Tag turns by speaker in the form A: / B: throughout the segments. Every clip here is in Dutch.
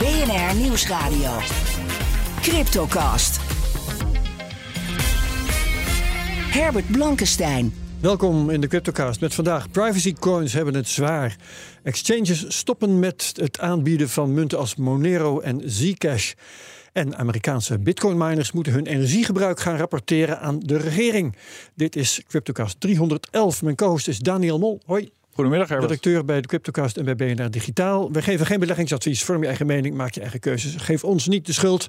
A: BNR Nieuwsradio. Cryptocast. Herbert Blankenstein.
B: Welkom in de Cryptocast met vandaag privacy coins hebben het zwaar. Exchanges stoppen met het aanbieden van munten als Monero en Zcash. En Amerikaanse bitcoin miners moeten hun energiegebruik gaan rapporteren aan de regering. Dit is Cryptocast 311. Mijn co-host is Daniel Mol. Hoi.
C: Goedemiddag, Herbert.
B: Redacteur bij de Cryptocast en bij BNR Digitaal. We geven geen beleggingsadvies. Vorm je eigen mening, maak je eigen keuzes. Geef ons niet de schuld.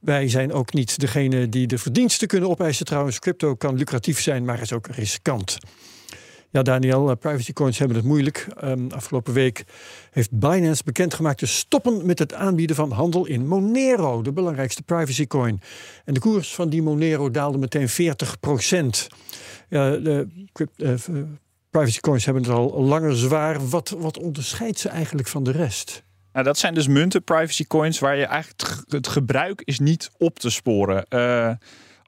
B: Wij zijn ook niet degene die de verdiensten kunnen opeisen. Trouwens, crypto kan lucratief zijn, maar is ook riskant. Ja, Daniel, uh, privacy coins hebben het moeilijk. Um, afgelopen week heeft Binance bekendgemaakt te stoppen met het aanbieden van handel in Monero, de belangrijkste privacy coin. En de koers van die Monero daalde meteen 40 procent. De uh, privacy coins hebben het al langer zwaar. Wat, wat onderscheidt ze eigenlijk van de rest?
C: Nou, dat zijn dus munten, privacy coins, waar je eigenlijk het gebruik is niet op te sporen. Uh,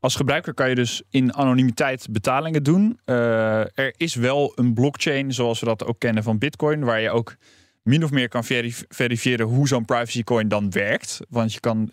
C: als gebruiker kan je dus in anonimiteit betalingen doen. Uh, er is wel een blockchain, zoals we dat ook kennen van Bitcoin, waar je ook min of meer kan verif verifiëren hoe zo'n privacy coin dan werkt. Want je kan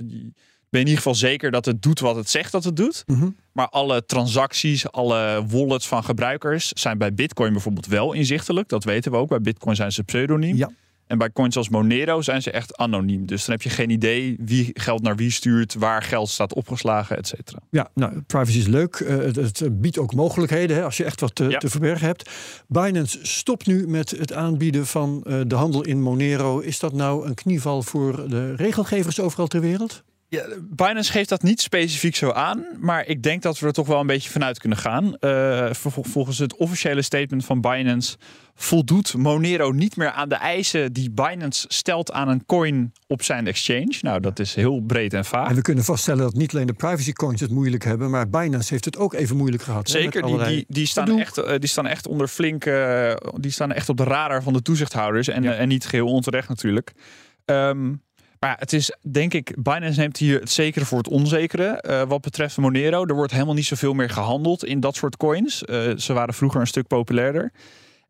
C: ben in ieder geval zeker dat het doet wat het zegt dat het doet. Mm -hmm. Maar alle transacties, alle wallets van gebruikers zijn bij Bitcoin bijvoorbeeld wel inzichtelijk. Dat weten we ook. Bij Bitcoin zijn ze pseudoniem. Ja. En bij coins als Monero zijn ze echt anoniem. Dus dan heb je geen idee wie geld naar wie stuurt, waar geld staat opgeslagen, et cetera.
B: Ja, nou, privacy is leuk. Uh, het, het, biedt ook mogelijkheden hè, als je echt wat te, ja. te, verbergen hebt. Binance stopt nu met het aanbieden van uh, de handel in Monero. Is dat nou een knieval voor de regelgevers overal ter wereld?
C: Ja, Binance geeft dat niet specifiek zo aan, maar ik denk dat we er toch wel een beetje vanuit kunnen gaan. Uh, volgens het officiële statement van Binance voldoet Monero niet meer aan de eisen die Binance stelt aan een coin op zijn exchange. Nou, dat is heel breed en vaag.
B: En we kunnen vaststellen dat niet alleen de privacy coins het moeilijk hebben, maar Binance heeft het ook even moeilijk gehad.
C: Zeker, die, die, die, staan echt, die staan echt onder flinke, die staan echt op de radar van de toezichthouders en, ja. en niet geheel onterecht natuurlijk. Um, maar het is, denk ik, Binance neemt hier het zekere voor het onzekere. Uh, wat betreft Monero, er wordt helemaal niet zoveel meer gehandeld in dat soort coins. Uh, ze waren vroeger een stuk populairder.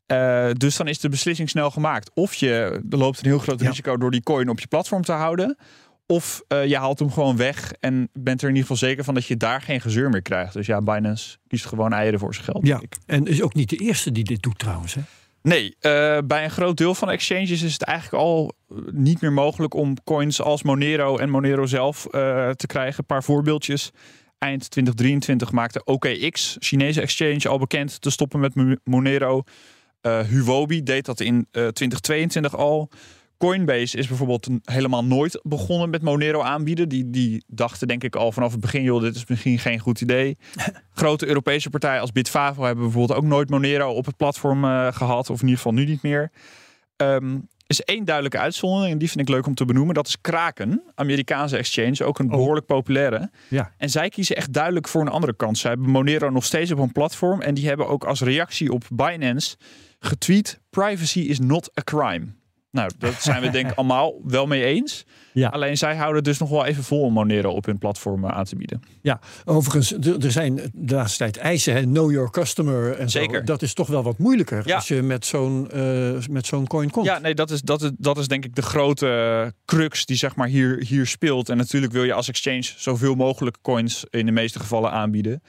C: Uh, dus dan is de beslissing snel gemaakt. Of je loopt een heel groot ja. risico door die coin op je platform te houden. Of je haalt hem gewoon weg en bent er in ieder geval zeker van dat je daar geen gezeur meer krijgt. Dus ja, Binance kiest gewoon eieren voor zijn geld.
B: Ja, en is ook niet de eerste die dit doet trouwens. Hè?
C: Nee, uh, bij een groot deel van exchanges is het eigenlijk al niet meer mogelijk om coins als Monero en Monero zelf uh, te krijgen. Een paar voorbeeldjes. Eind 2023 maakte OKX, Chinese exchange, al bekend te stoppen met Monero. Huobi deed dat in 2022 al. Coinbase is bijvoorbeeld helemaal nooit begonnen met Monero aanbieden. Die, die dachten denk ik al vanaf het begin, joh, dit is misschien geen goed idee. Grote Europese partijen als Bitfavo hebben bijvoorbeeld ook nooit Monero op het platform uh, gehad. Of in ieder geval nu niet meer. Um, is één duidelijke uitzondering en die vind ik leuk om te benoemen. Dat is Kraken, Amerikaanse exchange, ook een behoorlijk populaire.
B: Ja.
C: En zij kiezen echt duidelijk voor een andere kant. Zij hebben Monero nog steeds op een platform en die hebben ook als reactie op Binance getweet: privacy is not a crime. Nou, dat zijn we denk ik allemaal wel mee eens. Ja. Alleen zij houden dus nog wel even vol om Monero op hun platform aan te bieden.
B: Ja, overigens, er zijn de laatste tijd eisen, hè? know your customer en
C: Zeker.
B: Zo. Dat is toch wel wat moeilijker ja. als je met zo'n uh, met zo'n coin komt.
C: Ja, nee, dat is, dat, is, dat is denk ik de grote crux die zeg maar hier, hier speelt. En natuurlijk wil je als exchange zoveel mogelijk coins in de meeste gevallen aanbieden.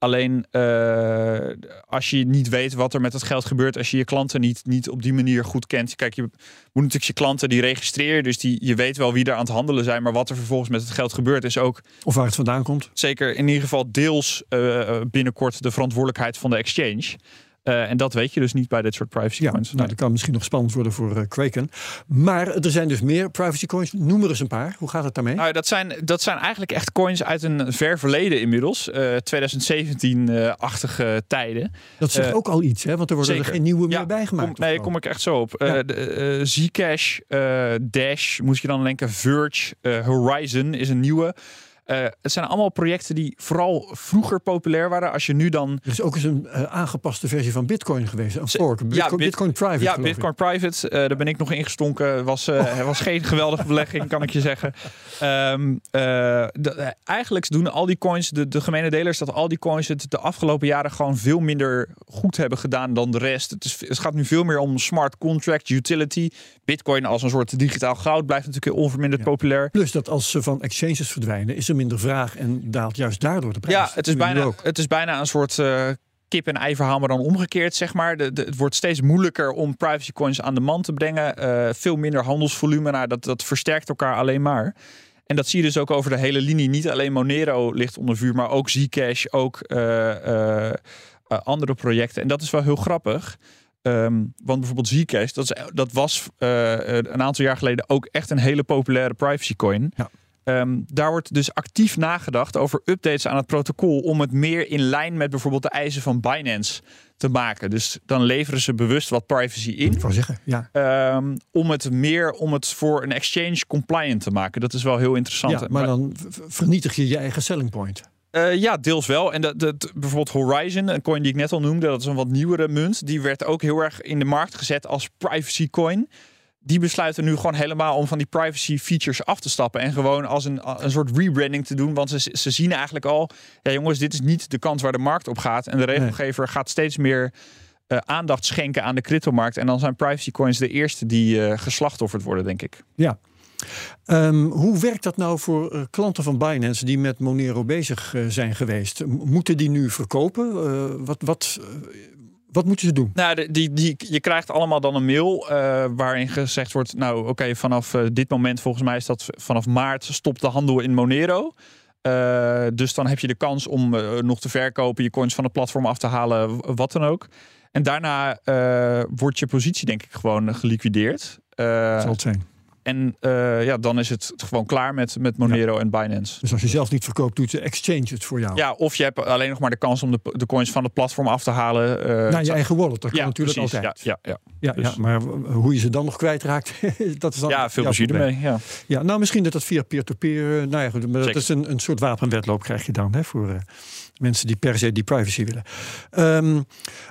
C: Alleen uh, als je niet weet wat er met het geld gebeurt, als je je klanten niet, niet op die manier goed kent. Kijk, je moet natuurlijk je klanten die registreren, dus die, je weet wel wie er aan het handelen zijn. Maar wat er vervolgens met het geld gebeurt, is ook.
B: Of waar het vandaan komt.
C: Zeker in ieder geval deels uh, binnenkort de verantwoordelijkheid van de exchange. Eh, en dat weet je dus niet bij dit soort privacy
B: Ja,
C: coins.
B: nou, dat kan misschien nog spannend worden voor uh, Kraken. Maar er zijn dus meer privacy coins. Noem er eens een paar. Hoe gaat het daarmee?
C: Nou, dat, zijn, dat zijn eigenlijk echt coins uit een ver verleden inmiddels. Uh, 2017-achtige tijden.
B: Dat zegt ook al iets, hè? want er worden
C: zeker.
B: er geen nieuwe
C: Ja,
B: meer bijgemaakt.
C: Kom, nee, daar kom ik echt zo op.
B: Ja.
C: Eh, de, eh, Zcash, eh, Dash, moet je dan denken. Verge, eh, Horizon is een nieuwe. Eh, het zijn allemaal projecten die vooral vroeger populair waren. Als je nu dan
B: Er is ook eens een eh, aangepaste versie van Bitcoin geweest. Een fork. Bitcoin,
C: Ja, Bit-
B: Bitcoin Private.
C: Ja,
B: ik.
C: Bitcoin Private, eh, daar ben ik nog ingestonken. Was, eh, was geen geweldige belegging, kan ik je zeggen. Ehm, eh, de- eh, eigenlijk doen al die coins, de, de gemene delers, dat al die coins het de afgelopen jaren gewoon veel minder goed hebben gedaan dan de rest. Het, is, het gaat nu veel meer om smart contract, utility. Bitcoin als een soort digitaal goud blijft natuurlijk onverminderd
B: Ja.
C: populair.
B: Plus dat als ze van exchanges verdwijnen, is er minder vraag en daalt juist daardoor de prijs.
C: Ja, het is, bijna, het is bijna een soort eh, kip-en-ei verhaal, maar dan omgekeerd, zeg maar. De, de- het wordt steeds moeilijker om privacy coins aan de man te brengen. Eh, veel minder handelsvolume, nou, dat, dat versterkt elkaar alleen maar. En dat zie je dus ook over de hele linie. Niet alleen Monero ligt onder vuur, maar ook Zcash, ook eh, andere projecten. En dat is wel heel grappig. Ehm, want bijvoorbeeld Zcash, dat, is, dat was een aantal jaar geleden ook echt een hele populaire privacy coin.
B: Ja.
C: Ehm, daar wordt dus actief nagedacht over updates aan het protocol om het meer in lijn met bijvoorbeeld de eisen van Binance te maken. Dus dan leveren ze bewust wat privacy in.
B: Ik zeggen, ja.
C: ehm, om het meer om het voor een exchange compliant te maken. Dat is wel heel interessant.
B: ja. Maar dan vernietig je je eigen selling point.
C: Eh, ja, deels wel. En dat, dat, bijvoorbeeld Horizon, een coin die ik net al noemde, dat is een wat nieuwere munt. Die werd ook heel erg in de markt gezet als privacy coin. Die besluiten nu gewoon helemaal om van die privacy features af te stappen. En gewoon als een, een soort rebranding te doen. Want ze, ze zien eigenlijk al, ja jongens, dit is niet de kant waar de markt op gaat. En de regelgever gaat steeds meer eh, aandacht schenken aan de cryptomarkt. En dan zijn privacy coins de eerste die eh, geslachtofferd worden, denk ik.
B: Ja. Ehm, hoe werkt dat nou voor eh, klanten van Binance die met Monero bezig zijn geweest? M- moeten die nu verkopen? Wat, wat, wat moeten ze doen?
C: Nou, die, die, je krijgt allemaal dan een mail eh, waarin gezegd wordt: Nou, oké, vanaf eh, dit moment, volgens mij is dat vanaf maart, stopt de handel in Monero. Eh, dus dan heb je de kans om nog te verkopen, je coins van het platform af te halen, wat dan ook. En daarna wordt je positie, denk ik, gewoon geliquideerd.
B: Zal het zijn.
C: En eh, ja, dan is het gewoon klaar met, met Monero en Binance.
B: Dus als je zelf niet verkoopt, doet de exchange het voor jou.
C: Ja, of je hebt alleen nog maar de kans om de, de coins van het platform af te halen. eh,
B: Naar je eigen wallet, dat kan natuurlijk
C: precies.
B: altijd.
C: Ja, ja, ja.
B: Ja,
C: Dus-
B: ja, maar w- hoe je ze dan nog kwijtraakt, dat is dan
C: ja veel plezier ermee. Ja.
B: Ja, nou misschien dat dat via peer-to-peer... eh, nou ja, goed, maar dat
C: Zeker.
B: is een, een soort wapenwedloop krijg je dan... Hè, voor mensen die per se die privacy willen. Ehm,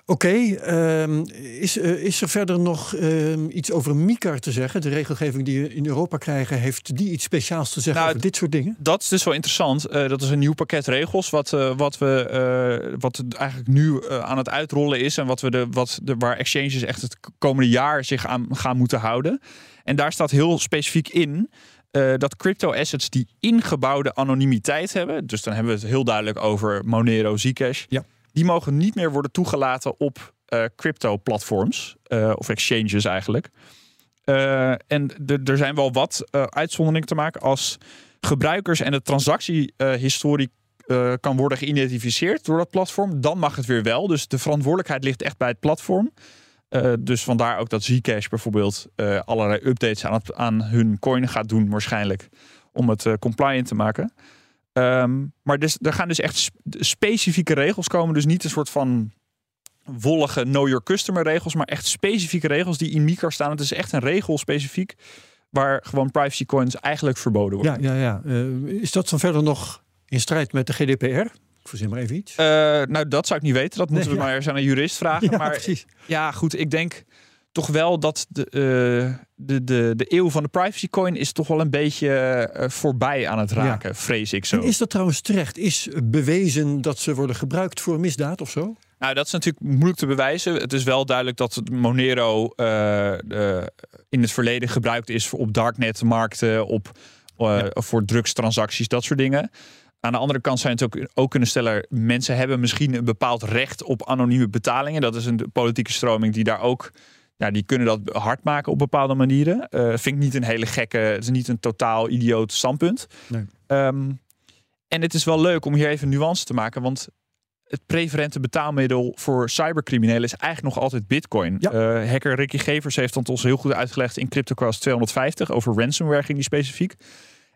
B: Oké, ehm, is, eh, is er verder nog ehm, iets over MICAR te zeggen? De regelgeving die we in Europa krijgen... heeft die iets speciaals te zeggen
C: Nou,
B: over dit soort dingen?
C: Dat is dus wel interessant. Eh, dat is een nieuw pakket regels wat, eh, wat we wat eigenlijk nu aan het uitrollen is en wat we de, wat de, waar exchanges echt het komende jaar zich aan gaan moeten houden. En daar staat heel specifiek in eh, dat crypto assets die ingebouwde anonimiteit hebben, dus dan hebben we het heel duidelijk over Monero, Zcash,
B: Ja.
C: die mogen niet meer worden toegelaten op eh, crypto platforms eh, of exchanges eigenlijk. En er zijn wel wat uitzonderingen te maken als gebruikers en de transactiehistorie eh, kan worden geïdentificeerd door dat platform, dan mag het weer wel. Dus de verantwoordelijkheid ligt echt bij het platform. Eh, dus vandaar ook dat Zcash bijvoorbeeld eh, allerlei updates aan, aan hun coin gaat doen waarschijnlijk om het eh, compliant te maken. Ehm, maar dus, er gaan dus echt sp- specifieke regels komen. Dus niet een soort van wollige know your customer regels, maar echt specifieke regels die in MiCAR staan. Het is echt een regel specifiek waar gewoon privacy coins eigenlijk verboden worden.
B: Ja, ja, ja. Is dat dan verder nog in strijd met de GDPR? Ik verzin maar even iets.
C: Eh, nou, dat zou ik niet weten. Dat moeten
B: Nee,
C: we
B: ja.
C: maar eens aan een jurist vragen.
B: ja,
C: maar
B: precies.
C: ja, goed, ik denk toch wel dat de, eh, de, de, de eeuw van de privacy coin is toch wel een beetje eh, voorbij aan het raken, vrees ik zo.
B: En is dat trouwens terecht? Is bewezen dat ze worden gebruikt voor misdaad of zo?
C: Nou, dat is natuurlijk moeilijk te bewijzen. Het is wel duidelijk dat Monero in het verleden gebruikt is voor op darknet-markten, op, eh, voor drugstransacties, dat soort dingen. Aan de andere kant zijn het ook, ook kunnen stellen, mensen hebben misschien een bepaald recht op anonieme betalingen. Dat is een politieke stroming die daar ook, ja, die kunnen dat hard maken op bepaalde manieren. Eh vind ik niet een hele gekke, het is niet een totaal idioot standpunt.
B: Nee.
C: Ehm, en het is wel leuk om hier even nuance te maken, want het preferente betaalmiddel voor cybercriminelen is eigenlijk nog altijd Bitcoin.
B: Ja.
C: Eh, hacker Ricky Gevers heeft dat ons heel goed uitgelegd in CryptoCast 250 over ransomware ging die specifiek.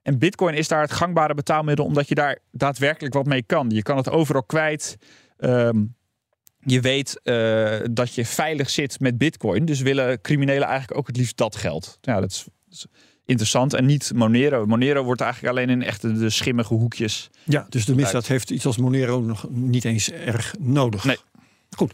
C: En Bitcoin is daar het gangbare betaalmiddel omdat je daar daadwerkelijk wat mee kan. Je kan het overal kwijt. Ehm, je weet eh, dat je veilig zit met Bitcoin. Dus willen criminelen eigenlijk ook het liefst dat geld. Ja, dat is, dat is interessant. En niet Monero. Monero wordt eigenlijk alleen in echte de schimmige hoekjes.
B: Ja, dus de misdaad heeft iets als Monero nog niet eens erg nodig.
C: Nee.
B: Goed.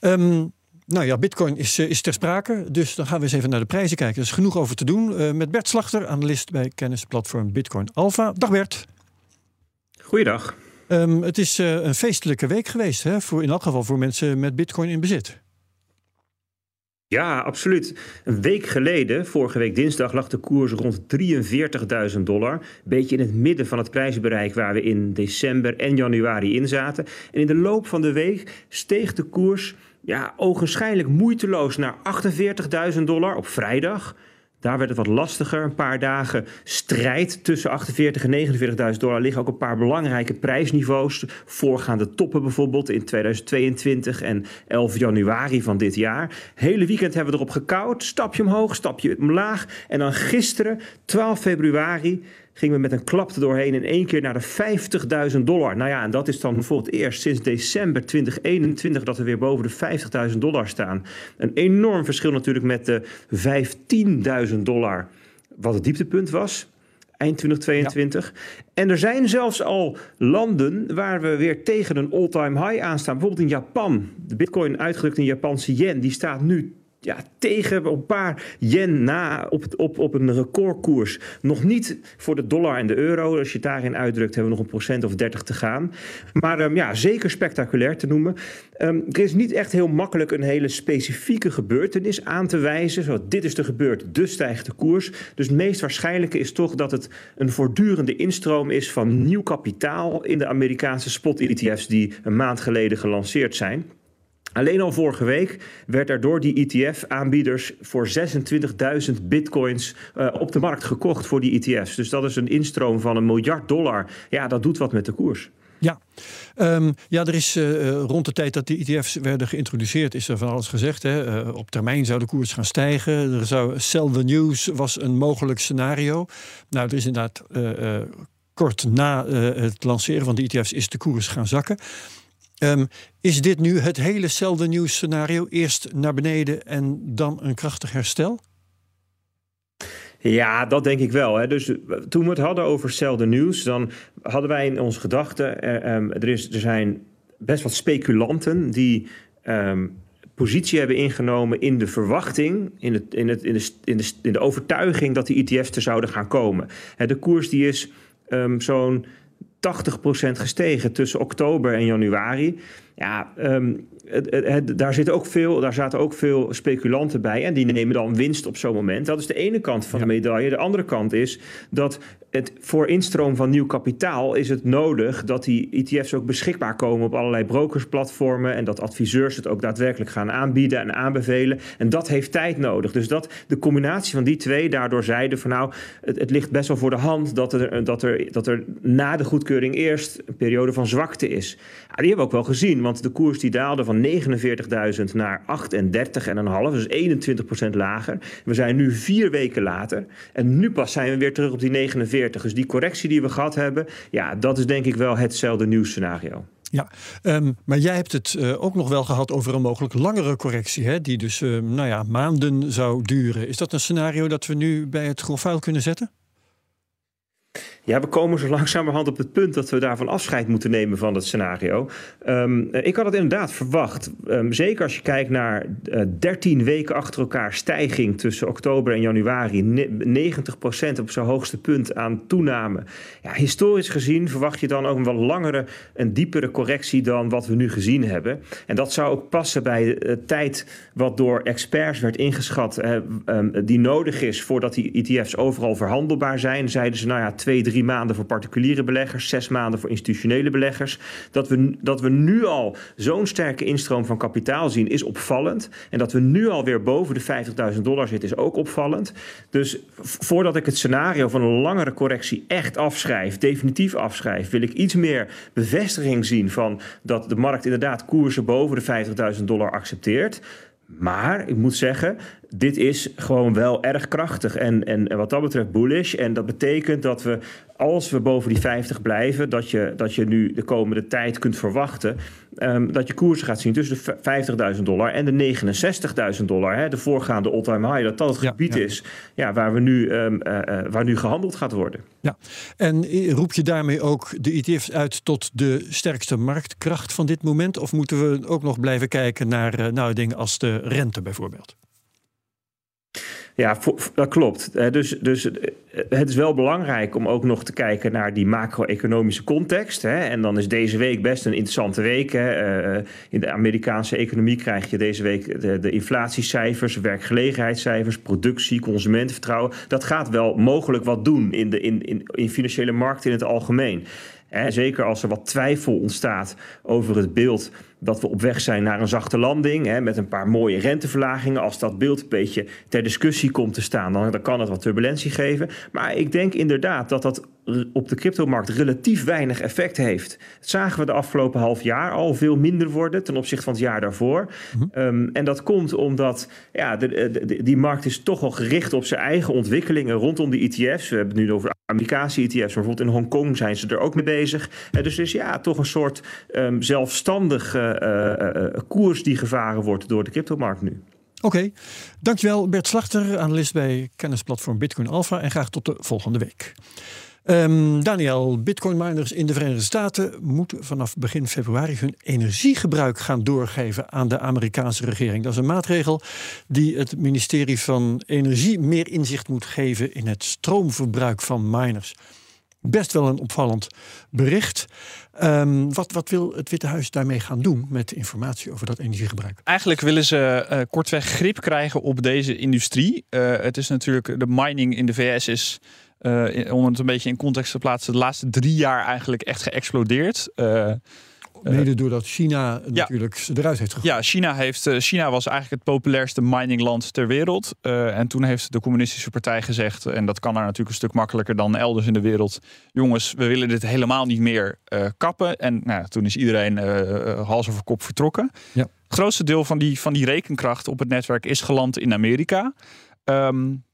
B: Ehm, nou ja, Bitcoin is, eh, is ter sprake. Dus dan gaan we eens even naar de prijzen kijken. Er is genoeg over te doen. Eh, met Bert Slachter, analist bij kennisplatform Bitcoin Alpha. Dag Bert.
D: Goeiedag.
B: Ehm, het is eh, een feestelijke week geweest, hè? Voor, in elk geval voor mensen met Bitcoin in bezit.
D: Ja, absoluut. Een week geleden, vorige week dinsdag, lag de koers rond 43.000 dollar. Beetje in het midden van het prijsbereik waar we in december en januari in zaten. En in de loop van de week steeg de koers ja, ogenschijnlijk moeiteloos naar 48.000 dollar op vrijdag. Daar werd het wat lastiger. Een paar dagen strijd tussen 48.000 en 49.000 dollar. liggen ook een paar belangrijke prijsniveaus. Voorgaande toppen bijvoorbeeld in 2022 en 11 januari van dit jaar. Hele weekend hebben we erop gekoud. Stapje omhoog, stapje omlaag. En dan gisteren, 12 februari, gingen we met een klap doorheen in één keer naar de 50.000 dollar. Nou ja, en dat is dan voor het eerst sinds december 2021 dat we weer boven de 50.000 dollar staan. Een enorm verschil natuurlijk met de 15.000 dollar, wat het dieptepunt was. Eind 2022. En er zijn zelfs al landen waar we weer tegen een all-time high aanstaan. Bijvoorbeeld in Japan. De bitcoin uitgedrukt in Japanse yen, die staat nu ja, tegen een paar yen na op, op, op een recordkoers. Nog niet voor de dollar en de euro. Als je het daarin uitdrukt, hebben we nog een procent of 30 te gaan. Maar um, ja, zeker spectaculair te noemen. Um, er is niet echt heel makkelijk een hele specifieke gebeurtenis aan te wijzen. Zo, dit is er gebeurd, dus stijgt de koers. Dus het meest waarschijnlijke is toch dat het een voortdurende instroom is van nieuw kapitaal in de Amerikaanse spot-ETF's die een maand geleden gelanceerd zijn. Alleen al vorige week werd er door die ETF-aanbieders voor 26.000 bitcoins uh, op de markt gekocht voor die ETF's. Dus dat is een instroom van een miljard dollar. Ja, dat doet wat met de koers.
B: Ja, um, ja er is uh, rond de tijd dat die ETF's werden geïntroduceerd, is er van alles gezegd. Hè. Op termijn zou de koers gaan stijgen. Er zou sell the news was een mogelijk scenario. Nou, er is inderdaad kort na het lanceren van de ETF's is de koers gaan zakken. Um, is dit nu het hele zelfde nieuws scenario? Eerst naar beneden en dan een krachtig herstel?
D: Ja, dat denk ik wel. Hè. Dus toen we het hadden over zelfde nieuws, dan hadden wij in onze gedachten: er, um, er, is, er zijn best wat speculanten die um, positie hebben ingenomen in de verwachting, in, het, in, het, in, de, in, de, in de overtuiging dat die ETF's er zouden gaan komen. Hè, de koers die is zo'n 80% gestegen tussen oktober en januari. Ja, um, het, het, het, daar, zitten ook veel, daar zaten ook veel speculanten bij. En die nemen dan winst op zo'n moment. Dat is de ene kant van ja. de medaille. De andere kant is dat het voor instroom van nieuw kapitaal is het nodig dat die ETF's ook beschikbaar komen op allerlei brokersplatformen. En dat adviseurs het ook daadwerkelijk gaan aanbieden en aanbevelen. En dat heeft tijd nodig. Dus dat de combinatie van die twee daardoor zeiden van nou, het, het ligt best wel voor de hand dat er, dat, er, dat er na de goedkeuring eerst een periode van zwakte is. Die hebben we ook wel gezien, want de koers die daalde van 49.000 naar 38,5, dus 21% lager. We zijn nu vier weken later en nu pas zijn we weer terug op die 49. Dus die correctie die we gehad hebben, ja, dat is denk ik wel hetzelfde nieuwsscenario.
B: Ja, um, maar jij hebt het uh, ook nog wel gehad over een mogelijk langere correctie, hè, die dus uh, nou ja, maanden zou duren. Is dat een scenario dat we nu bij het grofvuil kunnen zetten?
D: Ja, we komen zo langzamerhand op het punt dat we daarvan afscheid moeten nemen van dat scenario. Um, ik had het inderdaad verwacht. Um, zeker als je kijkt naar uh, 13 weken achter elkaar stijging tussen oktober en januari. 90% op zijn hoogste punt aan toename. Ja, historisch gezien verwacht je dan ook een wat langere en diepere correctie dan wat we nu gezien hebben. En dat zou ook passen bij de tijd wat door experts werd ingeschat. Um, die nodig is voordat die ETF's overal verhandelbaar zijn. Zeiden ze, nou ja, twee, drie drie maanden voor particuliere beleggers, zes maanden voor institutionele beleggers. Dat we, dat we nu al zo'n sterke instroom van kapitaal zien, is opvallend. En dat we nu alweer boven de 50.000 dollar zitten, is ook opvallend. Dus voordat ik het scenario van een langere correctie echt afschrijf, definitief afschrijf, wil ik iets meer bevestiging zien van dat de markt inderdaad koersen boven de 50.000 dollar accepteert. Maar ik moet zeggen, dit is gewoon wel erg krachtig en, en, wat dat betreft bullish. En dat betekent dat we, als we boven die 50 blijven, dat je, dat je nu de komende tijd kunt verwachten um, dat je koersen gaat zien tussen de 50.000 dollar en de 69.000 dollar. Hè, de voorgaande all-time high, dat dat het gebied is ja, waar, we nu, um, uh, waar nu gehandeld gaat worden.
B: Ja, en roep je daarmee ook de ETF's uit tot de sterkste marktkracht van dit moment? Of moeten we ook nog blijven kijken naar uh, nou, dingen als de rente bijvoorbeeld?
D: Ja, dat klopt. Dus, dus eh, het is wel belangrijk om ook nog te kijken naar die macro-economische context. En dan is deze week best een interessante week. Eh, in de Amerikaanse economie krijg je deze week de, de inflatiecijfers, werkgelegenheidscijfers, productie, consumentenvertrouwen. Dat gaat wel mogelijk wat doen in de in, in, in financiële markten in het algemeen. Zeker als er wat twijfel ontstaat over het beeld dat we op weg zijn naar een zachte landing. Hè, met een paar mooie renteverlagingen. Als dat beeld een beetje ter discussie komt te staan, dan, dan kan het wat turbulentie geven. Maar ik denk inderdaad dat dat op de cryptomarkt relatief weinig effect heeft. Dat zagen we de afgelopen half jaar al veel minder worden ten opzichte van het jaar daarvoor. Mhm. Ehm, en dat komt omdat ja, de, die markt is toch al gericht op zijn eigen ontwikkelingen rondom die ETF's. We hebben het nu over Amerikaanse ETF's, bijvoorbeeld in Hongkong zijn ze er ook mee bezig. Uh, dus is ja, toch een soort um, zelfstandige uh, uh, koers die gevaren wordt door de cryptomarkt nu.
B: Oké, dankjewel Bert Slachter, analist bij kennisplatform Bitcoin Alpha en graag tot de volgende week. Um, Daniel, bitcoin miners in de Verenigde Staten moeten vanaf begin februari hun energiegebruik gaan doorgeven aan de Amerikaanse regering. Dat is een maatregel die het ministerie van Energie meer inzicht moet geven in het stroomverbruik van miners. Best wel een opvallend bericht. Um, wat, wat, wil het Witte Huis daarmee gaan doen met informatie over dat energiegebruik?
C: Eigenlijk willen ze uh, kortweg grip krijgen op deze industrie. Uh, het is natuurlijk, de mining in de VS is uh, om het een beetje in context te plaatsen, de laatste drie jaar eigenlijk echt geëxplodeerd. Uh,
B: Mede doordat China natuurlijk eruit heeft gegooid.
C: Ja, China, heeft, China was eigenlijk het populairste miningland ter wereld. Uh, en toen heeft de communistische partij gezegd, en dat kan daar natuurlijk een stuk makkelijker dan elders in de wereld. Jongens, we willen dit helemaal niet meer uh, kappen. En nou, toen is iedereen uh, hals over kop vertrokken. Ja. Het grootste deel van die, van die rekenkracht op het netwerk is geland in Amerika. Um,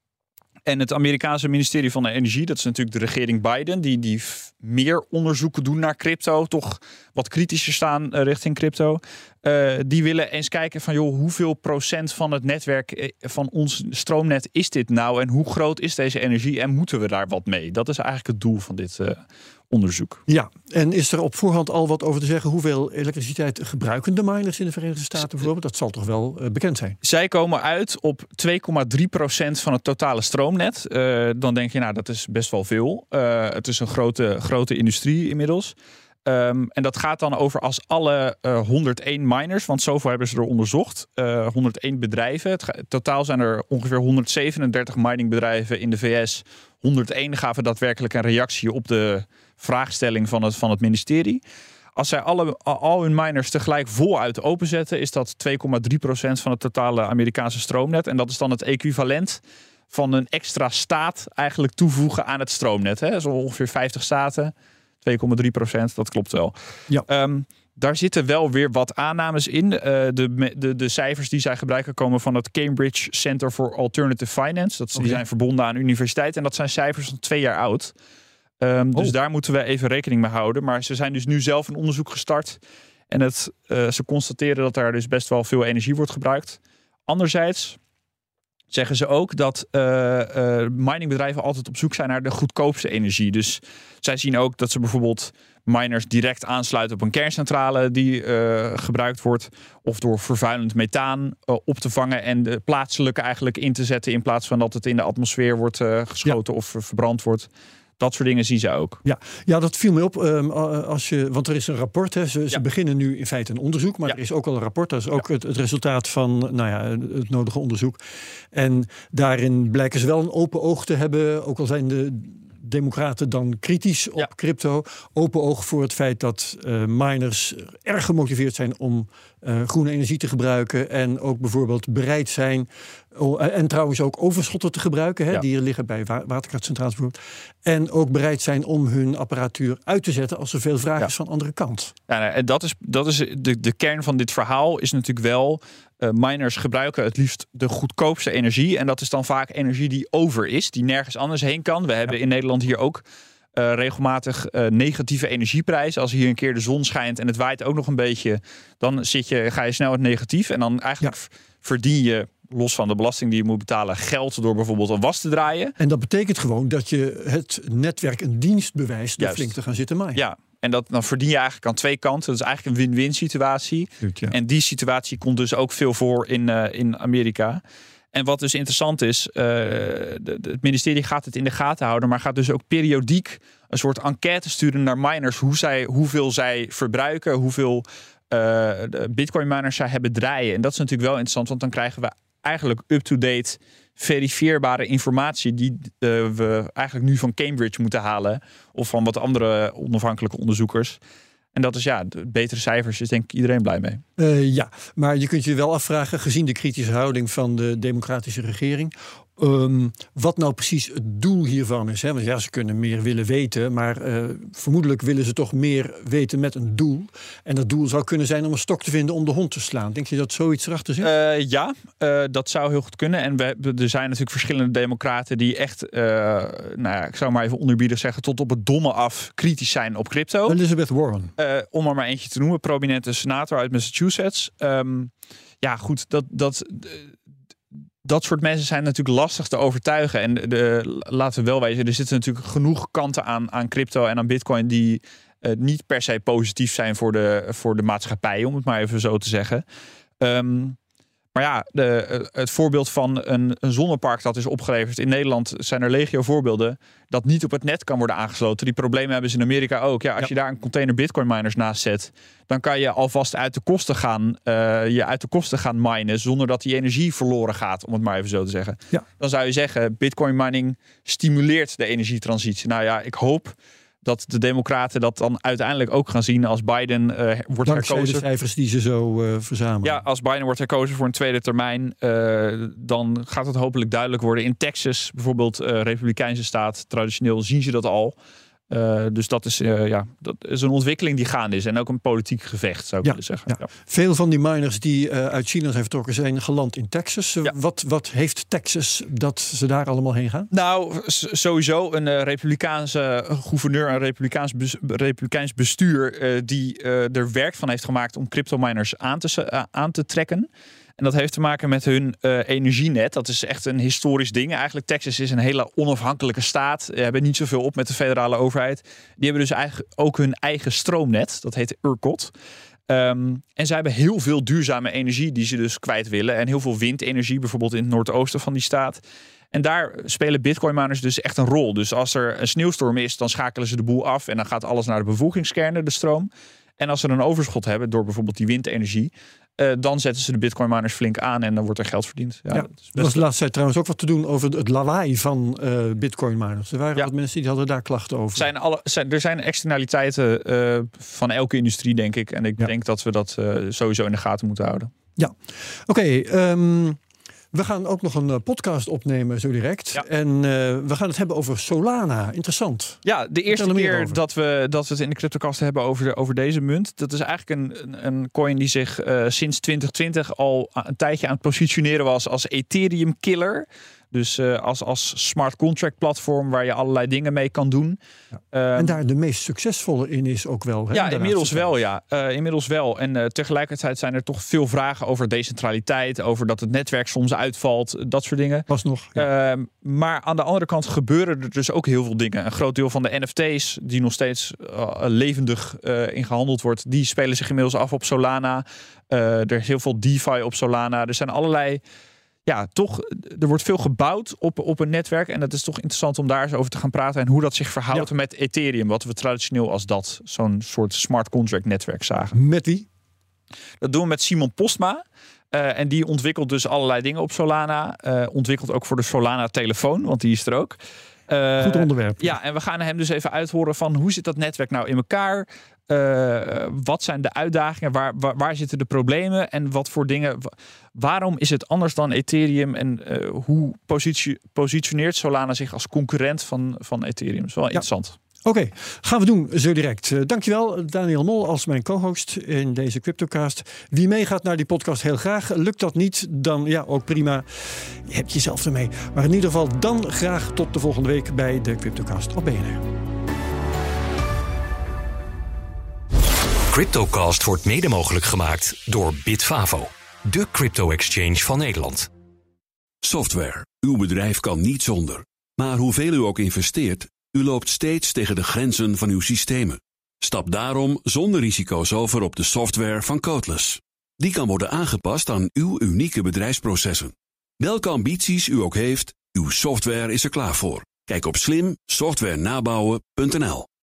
C: en het Amerikaanse ministerie van de Energie, dat is natuurlijk de regering Biden, die, die meer onderzoeken doen naar crypto, toch wat kritischer staan uh, richting crypto. Uh, die willen eens kijken van joh, hoeveel procent van het netwerk eh, van ons stroomnet is dit nou en hoe groot is deze energie en moeten we daar wat mee? Dat is eigenlijk het doel van dit uh, onderzoek.
B: Ja, en is er op voorhand al wat over te zeggen hoeveel elektriciteit gebruiken de miners in de Verenigde Staten bijvoorbeeld? Dat zal toch wel uh, bekend zijn?
C: Zij komen uit op 2,3 procent van het totale stroomnet. Dan denk je, nou, dat is best wel veel. Het is een grote, grote industrie inmiddels. Um, en dat gaat dan over als alle uh, 101 miners, want zoveel hebben ze er onderzocht, uh, 101 bedrijven. Het totaal zijn er ongeveer 137 miningbedrijven in de VS. 101 gaven daadwerkelijk een reactie op de vraagstelling van het, van het ministerie. Als zij alle, al hun miners tegelijk voluit openzetten, is dat 2,3% van het totale Amerikaanse stroomnet. En dat is dan het equivalent van een extra staat eigenlijk toevoegen aan het stroomnet. Hè? Zo ongeveer 50 staten, 2,3%, dat klopt wel. Ja. Um, daar zitten wel weer wat aannames in. Uh, de, de, de cijfers die zij gebruiken komen van het Cambridge Center for Alternative Finance. Dat, Die zijn verbonden aan universiteiten. En dat zijn cijfers van twee jaar oud. Um, oh. Dus daar moeten we even rekening mee houden. Maar ze zijn dus nu zelf een onderzoek gestart. En het, uh, ze constateren dat daar dus best wel veel energie wordt gebruikt. Anderzijds zeggen ze ook dat uh, uh, miningbedrijven altijd op zoek zijn naar de goedkoopste energie. Dus zij zien ook dat ze bijvoorbeeld miners direct aansluiten op een kerncentrale die uh, gebruikt wordt. Of door vervuilend methaan op te vangen en de plaatselijke eigenlijk in te zetten. In plaats van dat het in de atmosfeer wordt geschoten ja. of verbrand wordt. Dat soort dingen zien ze ook.
B: Ja, ja dat viel me op. Um, als je, want er is een rapport. Hè, ze, ja. ze beginnen nu in feite een onderzoek. Maar ja. er is ook al een rapport. Dat is ook ja. het, het, resultaat van nou ja, het nodige onderzoek. En daarin blijken ze wel een open oog te hebben. Ook al zijn de democraten dan kritisch op
C: Ja.
B: crypto. Open oog voor het feit dat eh, miners erg gemotiveerd zijn om eh, groene energie te gebruiken. En ook bijvoorbeeld bereid zijn. oh, en trouwens ook overschotten te gebruiken. Hè,
C: Ja.
B: Die er liggen bij wa waterkrachtcentrales bijvoorbeeld. En ook bereid zijn om hun apparatuur uit te zetten als er veel vraag
C: Ja.
B: is van de andere kant.
C: Ja, nou, en dat is, dat is de, de kern van dit verhaal. Is natuurlijk wel. eh, miners gebruiken het liefst de goedkoopste energie. En dat is dan vaak energie die over is, die nergens anders heen kan. We hebben in Nederland hier ook eh, regelmatig eh, negatieve energieprijzen. Als hier een keer de zon schijnt en het waait ook nog een beetje, dan zit je, ga je snel het negatief. En dan eigenlijk verdien je, los van de belasting die je moet betalen, geld door bijvoorbeeld een was te draaien.
B: En dat betekent gewoon dat je het netwerk een dienst bewijst door
C: Juist.
B: flink te gaan zitten maaien.
C: Ja, en dat, dan verdien je eigenlijk aan twee kanten. Dat is eigenlijk een win-win situatie.
B: Ja.
C: En die situatie komt dus ook veel voor in, eh, in Amerika. En wat dus interessant is, eh, het ministerie gaat het in de gaten houden, maar gaat dus ook periodiek een soort enquête sturen naar miners, hoe zij, hoeveel zij verbruiken, hoeveel de bitcoin miners zij hebben draaien. En dat is natuurlijk wel interessant, want dan krijgen we eigenlijk up-to-date verifieerbare informatie die eh, we eigenlijk nu van Cambridge moeten halen of van wat andere onafhankelijke onderzoekers. En dat is ja, betere cijfers is denk ik iedereen blij mee.
B: Eh, ja, maar je kunt je wel afvragen, gezien de kritische houding van de democratische regering, ehm, wat nou precies het doel hiervan is. Hè? Want ja, ze kunnen meer willen weten, maar eh, vermoedelijk willen ze toch meer weten met een doel. En dat doel zou kunnen zijn om een stok te vinden om de hond te slaan. Denk je dat zoiets erachter zit?
C: Eh, ja, eh, dat zou heel goed kunnen. En we, er zijn natuurlijk verschillende democraten die echt, nou ja, ik zou maar even onderbiedig zeggen, tot op het domme af kritisch zijn op crypto.
B: Elizabeth Warren.
C: Om er maar eentje te noemen, prominente senator uit Massachusetts. Ehm, ja, goed, dat, dat, dat soort mensen zijn natuurlijk lastig te overtuigen. En de, laten we wel wezen, er zitten natuurlijk genoeg kanten aan, aan crypto en aan bitcoin die eh, niet per se positief zijn voor de, voor de maatschappij, om het maar even zo te zeggen. Ehm, maar ja, de, eh, het voorbeeld van een, een zonnepark dat is opgeleverd in Nederland zijn er legio voorbeelden dat niet op het net kan worden aangesloten. Die problemen hebben ze in Amerika ook. Ja, als
B: Ja.
C: je daar een container Bitcoin miners naast zet, dan kan je alvast uit de kosten gaan, eh, je uit de kosten gaan minen zonder dat die energie verloren gaat, om het maar even zo te zeggen.
B: Ja.
C: Dan zou je zeggen, Bitcoin mining stimuleert de energietransitie. Nou ja, ik hoop dat de Democraten dat dan uiteindelijk ook gaan zien als Biden eh, wordt
B: Dankzij de
C: herkozen.
B: cijfers die ze zo eh, verzamelen.
C: Ja, als Biden wordt herkozen voor een tweede termijn, eh, dan gaat het hopelijk duidelijk worden. In Texas, bijvoorbeeld, Republikeinse staat, traditioneel zien ze dat al. Eh, dus dat is, eh, ja, dat is een ontwikkeling die gaande is. En ook een politiek gevecht, zou ik
B: Ja,
C: willen zeggen.
B: ja. Veel van die miners die eh, uit China zijn vertrokken zijn geland in Texas. Wat, wat heeft Texas dat ze daar allemaal heen gaan?
C: Nou, sowieso een Republikeinse gouverneur, een Republikeins, bes- Republikeins bestuur, die er werk van heeft gemaakt om cryptominers aan te, aan te trekken. En dat heeft te maken met hun eh, energienet. Dat is echt een historisch ding. Eigenlijk Texas is een hele onafhankelijke staat. Ze hebben niet zoveel op met de federale overheid. Die hebben dus eigenlijk ook hun eigen stroomnet. Dat heet ERCOT. Ehm, en zij hebben heel veel duurzame energie die ze dus kwijt willen. En heel veel windenergie, bijvoorbeeld in het noordoosten van die staat. En daar spelen bitcoin miners dus echt een rol. Dus als er een sneeuwstorm is, dan schakelen ze de boel af en dan gaat alles naar de bevoegdingskernen, de stroom. En als ze een overschot hebben door bijvoorbeeld die windenergie, eh, dan zetten ze de bitcoin miners flink aan en dan wordt er geld verdiend. Ja,
B: Ja,
C: dat is best
B: was de laatste tijd trouwens ook wat te doen over het lawaai van eh bitcoin miners. Er waren
C: Ja.
B: wat mensen die hadden daar klachten over.
C: zijn alle, zijn, er zijn externaliteiten eh, van elke industrie, denk ik. En ik
B: Ja.
C: denk dat we dat eh, sowieso in de gaten moeten houden.
B: Oké, ehm, we gaan ook nog een eh, podcast opnemen zo direct.
C: Ja.
B: En eh, we gaan het hebben over Solana. Interessant.
C: Ja, de eerste
B: er
C: keer
B: over.
C: dat we, dat we het in de CryptoCast hebben over, over deze munt. Dat is eigenlijk een, een, een coin die zich eh, sinds 2020 al een tijdje aan het positioneren was als Ethereum killer. Dus eh, als, als smart contract platform waar je allerlei dingen mee kan doen. Ehm,
B: en daar de meest succesvolle in is ook wel. Hè,
C: ja,
B: de
C: inmiddels wel, ja. Eh, inmiddels wel. En eh, tegelijkertijd zijn er toch veel vragen over decentraliteit, over dat het netwerk soms uitvalt, dat soort dingen.
B: Was nog. ja.
C: Ehm, maar aan de andere kant gebeuren er dus ook heel veel dingen. Een groot deel van de NFT's, die nog steeds levendig in gehandeld wordt, die spelen zich inmiddels af op Solana. Er is heel veel DeFi op Solana. Er zijn allerlei. Ja, toch, er wordt veel gebouwd op, op een netwerk. En het is toch interessant om daar eens over te gaan praten. En hoe dat zich verhoudt met Ethereum. Wat we traditioneel als dat, zo'n soort smart contract netwerk zagen.
B: Met wie?
C: Dat doen we met Simon Postma. Eh, en die ontwikkelt dus allerlei dingen op Solana. Eh, ontwikkelt ook voor de Solana telefoon, want die is er ook. Eh,
B: Goed onderwerp.
C: Ja, en we gaan hem dus even uithoren van hoe zit dat netwerk nou in elkaar? Uh, wat zijn de uitdagingen? Waar, waar, waar, zitten de problemen? En wat voor dingen? Waarom is het anders dan Ethereum? En uh, hoe positie, positioneert Solana zich als concurrent van, van Ethereum? Dat is wel ja. interessant.
B: Oké, okay, gaan we doen zo direct. Uh, dankjewel Daniel Mol als mijn co-host in deze CryptoCast. Wie meegaat naar die podcast heel graag. Lukt dat niet, dan ja, ook prima. Je hebt jezelf ermee. Maar in ieder geval dan graag tot de volgende week bij de CryptoCast op BNR.
E: CryptoCast wordt mede mogelijk gemaakt door Bitfavo, de crypto-exchange van Nederland.
F: Software. Uw bedrijf kan niet zonder. Maar hoeveel u ook investeert, u loopt steeds tegen de grenzen van uw systemen. Stap daarom zonder risico's over op de software van Codeless. Die kan worden aangepast aan uw unieke bedrijfsprocessen. Welke ambities u ook heeft, uw software is er klaar voor. Kijk op slimsoftwarenabouwen.nl